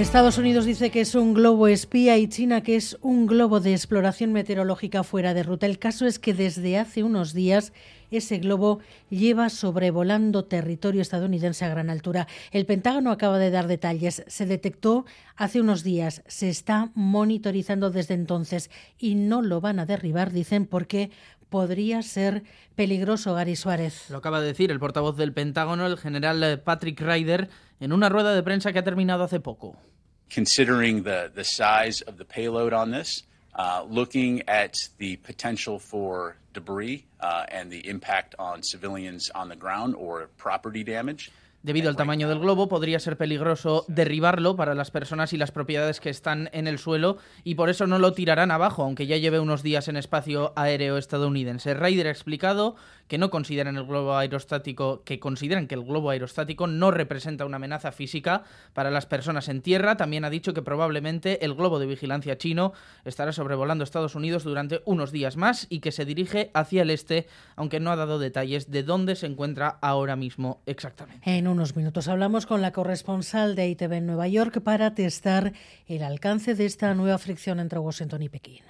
Estados Unidos dice que es un globo espía y China que es un globo de exploración meteorológica fuera de ruta. El caso es que desde hace unos días ese globo lleva sobrevolando territorio estadounidense a gran altura. El Pentágono acaba de dar detalles. Se detectó hace unos días, se está monitorizando desde entonces y no lo van a derribar, dicen, porque podría ser peligroso, Gary Suárez. Lo acaba de decir el portavoz del Pentágono, el general eh, Patrick Ryder, en una rueda de prensa que ha terminado hace poco. Considering the, the size of the payload on this, uh, looking at the potential for debris uh, and the impact on civilians on the ground or property damage. Debido al tamaño del globo, podría ser peligroso derribarlo para las personas y las propiedades que están en el suelo y por eso no lo tirarán abajo, aunque ya lleve unos días en espacio aéreo estadounidense. Ryder ha explicado que no consideran el globo aerostático, que consideran que el globo aerostático no representa una amenaza física para las personas en tierra. También ha dicho que probablemente el globo de vigilancia chino estará sobrevolando Estados Unidos durante unos días más y que se dirige hacia el este, aunque no ha dado detalles de dónde se encuentra ahora mismo exactamente. En unos minutos hablamos con la corresponsal de ITV en Nueva York para testar el alcance de esta nueva fricción entre Washington y Pekín.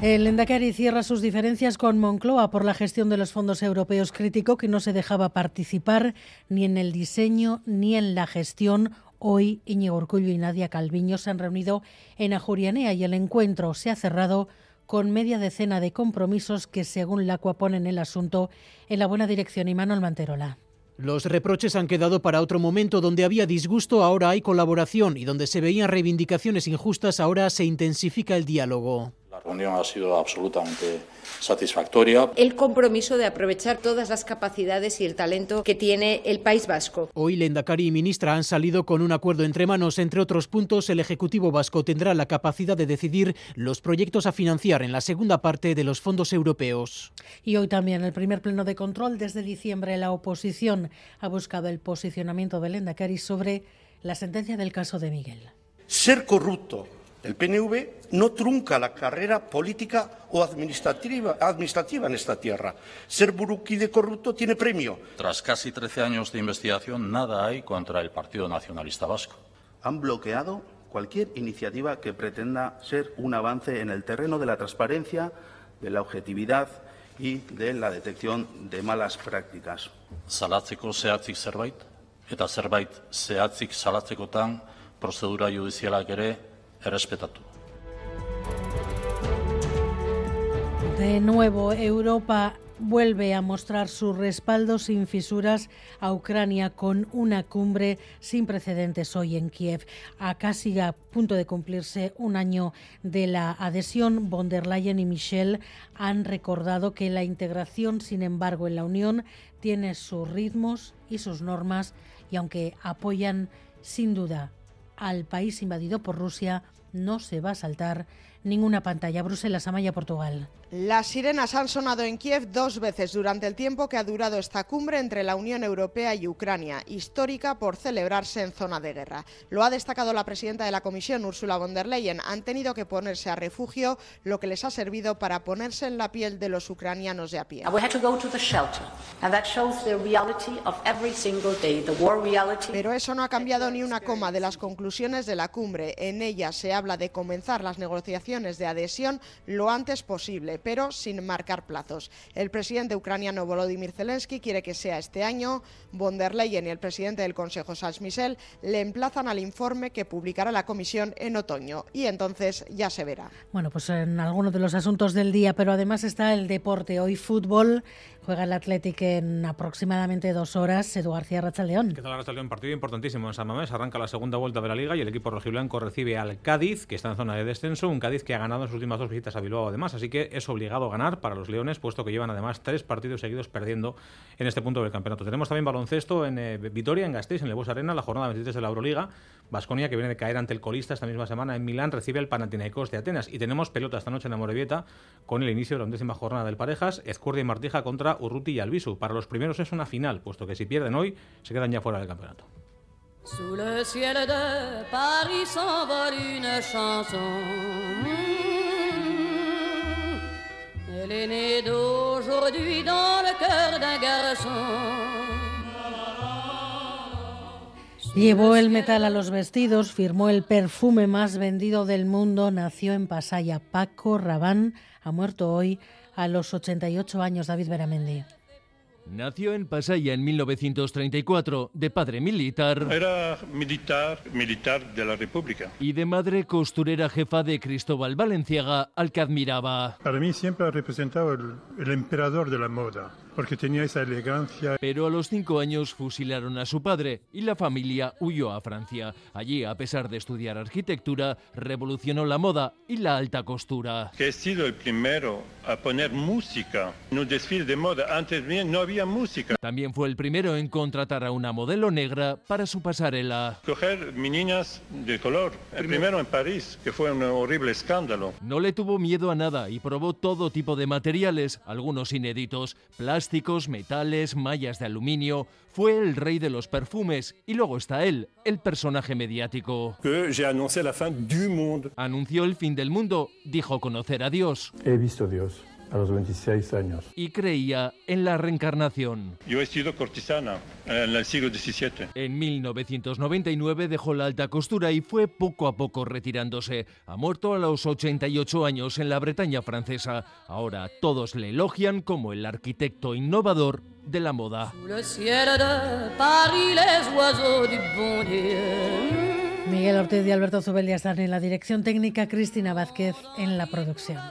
El Endacari cierra sus diferencias con Moncloa por la gestión de los fondos europeos. Crítico que no se dejaba participar ni en el diseño ni en la gestión. Hoy Iñigo Urcullo y Nadia Calviño se han reunido en Ajurianea y el encuentro se ha cerrado con media decena de compromisos que, según la CUA, ponen el asunto en la buena dirección. Y Manuel Manterola. Los reproches han quedado para otro momento donde había disgusto, ahora hay colaboración y donde se veían reivindicaciones injustas, ahora se intensifica el diálogo. La reunión ha sido absolutamente satisfactoria. El compromiso de aprovechar todas las capacidades y el talento que tiene el País Vasco. Hoy Lendakari y ministra han salido con un acuerdo entre manos. Entre otros puntos, el Ejecutivo vasco tendrá la capacidad de decidir los proyectos a financiar en la segunda parte de los fondos europeos. Y hoy también el primer pleno de control. Desde diciembre la oposición ha buscado el posicionamiento de Lendakari sobre la sentencia del caso de Miguel. Ser corrupto el PNV no trunca la carrera política o administrativa, administrativa en esta tierra. Ser buruquí de corrupto tiene premio. Tras casi 13 años de investigación, nada hay contra el Partido Nacionalista Vasco. Han bloqueado cualquier iniciativa que pretenda ser un avance en el terreno de la transparencia, de la objetividad y de la detección de malas prácticas. Salatzeko zehatzik zerbait, eta zerbait zehatzik salatzekotan prozedura judizialak ere errespetatu. De nuevo, Europa vuelve a mostrar su respaldo sin fisuras a Ucrania con una cumbre sin precedentes hoy en Kiev. A casi a punto de cumplirse un año de la adhesión, von der Leyen y Michel han recordado que la integración, sin embargo, en la Unión tiene sus ritmos y sus normas y aunque apoyan sin duda al país invadido por Rusia, no se va a saltar ninguna pantalla. Bruselas, Amaya, Portugal. Las sirenas han sonado en Kiev dos veces durante el tiempo que ha durado esta cumbre entre la Unión Europea y Ucrania, histórica por celebrarse en zona de guerra. Lo ha destacado la presidenta de la Comisión, Ursula von der Leyen. Han tenido que ponerse a refugio, lo que les ha servido para ponerse en la piel de los ucranianos de a pie. Pero eso no ha cambiado ni una coma de las conclusiones de la cumbre. En ella se habla de comenzar las negociaciones de adhesión lo antes posible pero sin marcar plazos. El presidente ucraniano Volodymyr Zelensky quiere que sea este año. Von der Leyen y el presidente del Consejo, Charles Michel, le emplazan al informe que publicará la Comisión en otoño y entonces ya se verá. Bueno, pues en algunos de los asuntos del día, pero además está el deporte. Hoy fútbol juega el Athletic en aproximadamente dos horas. Edu García Rachaldeón. ¿Qué tal Rachaldeón? Partido importantísimo en San Mamés. Arranca la segunda vuelta de la Liga y el equipo rojiblanco recibe al Cádiz, que está en zona de descenso. Un Cádiz que ha ganado en sus últimas dos visitas a Bilbao además, así que es obligado a ganar para los Leones, puesto que llevan además tres partidos seguidos perdiendo en este punto del campeonato. Tenemos también baloncesto en eh, Vitoria, en Gasteiz, en Lebos Arena, la jornada 23 de la Euroliga. Basconia, que viene de caer ante el colista esta misma semana en Milán, recibe el Panathinaikos de Atenas. Y tenemos pelota esta noche en Amorebieta con el inicio de la undécima jornada del Parejas, Ezcurdia y Martija contra Urruti y Albisu. Para los primeros es una final, puesto que si pierden hoy, se quedan ya fuera del campeonato. Sous le ciel de Paris s'envole une chanson. Elle est née d'aujourd'hui dans le cœur d'un garçon. Llevó el metal a los vestidos, firmó el perfume más vendido del mundo, nació en Pasaya. Paco Rabán ha muerto hoy a los 88 años. David Beramendi. Nació en Pasaya en 1934, de padre militar. Era militar, militar de la República. Y de madre costurera jefa de Cristóbal Valenciaga, al que admiraba. Para mí siempre ha representado el, el emperador de la moda porque tenía esa elegancia. Pero a los cinco años fusilaron a su padre y la familia huyó a Francia. Allí, a pesar de estudiar arquitectura, revolucionó la moda y la alta costura. Que he sido el primero a poner música en un desfile de moda. Antes bien no había música. También fue el primero en contratar a una modelo negra para su pasarela. Coger niñas de color. El primero en París, que fue un horrible escándalo. No le tuvo miedo a nada y probó todo tipo de materiales, algunos inéditos, plásticos plásticos, metales, mallas de aluminio. Fue el rey de los perfumes y luego está él, el personaje mediático. Que la fin du monde. Anunció el fin del mundo, dijo conocer a Dios. He visto a Dios a los 26 años. Y creía en la reencarnación. Yo he sido cortesana en el siglo XVII. En 1999 dejó la alta costura y fue poco a poco retirándose. Ha muerto a los 88 años en la Bretaña francesa. Ahora todos le elogian como el arquitecto innovador de la moda. Miguel Ortiz y Alberto Zubeldia están en la dirección técnica, Cristina Vázquez en la producción.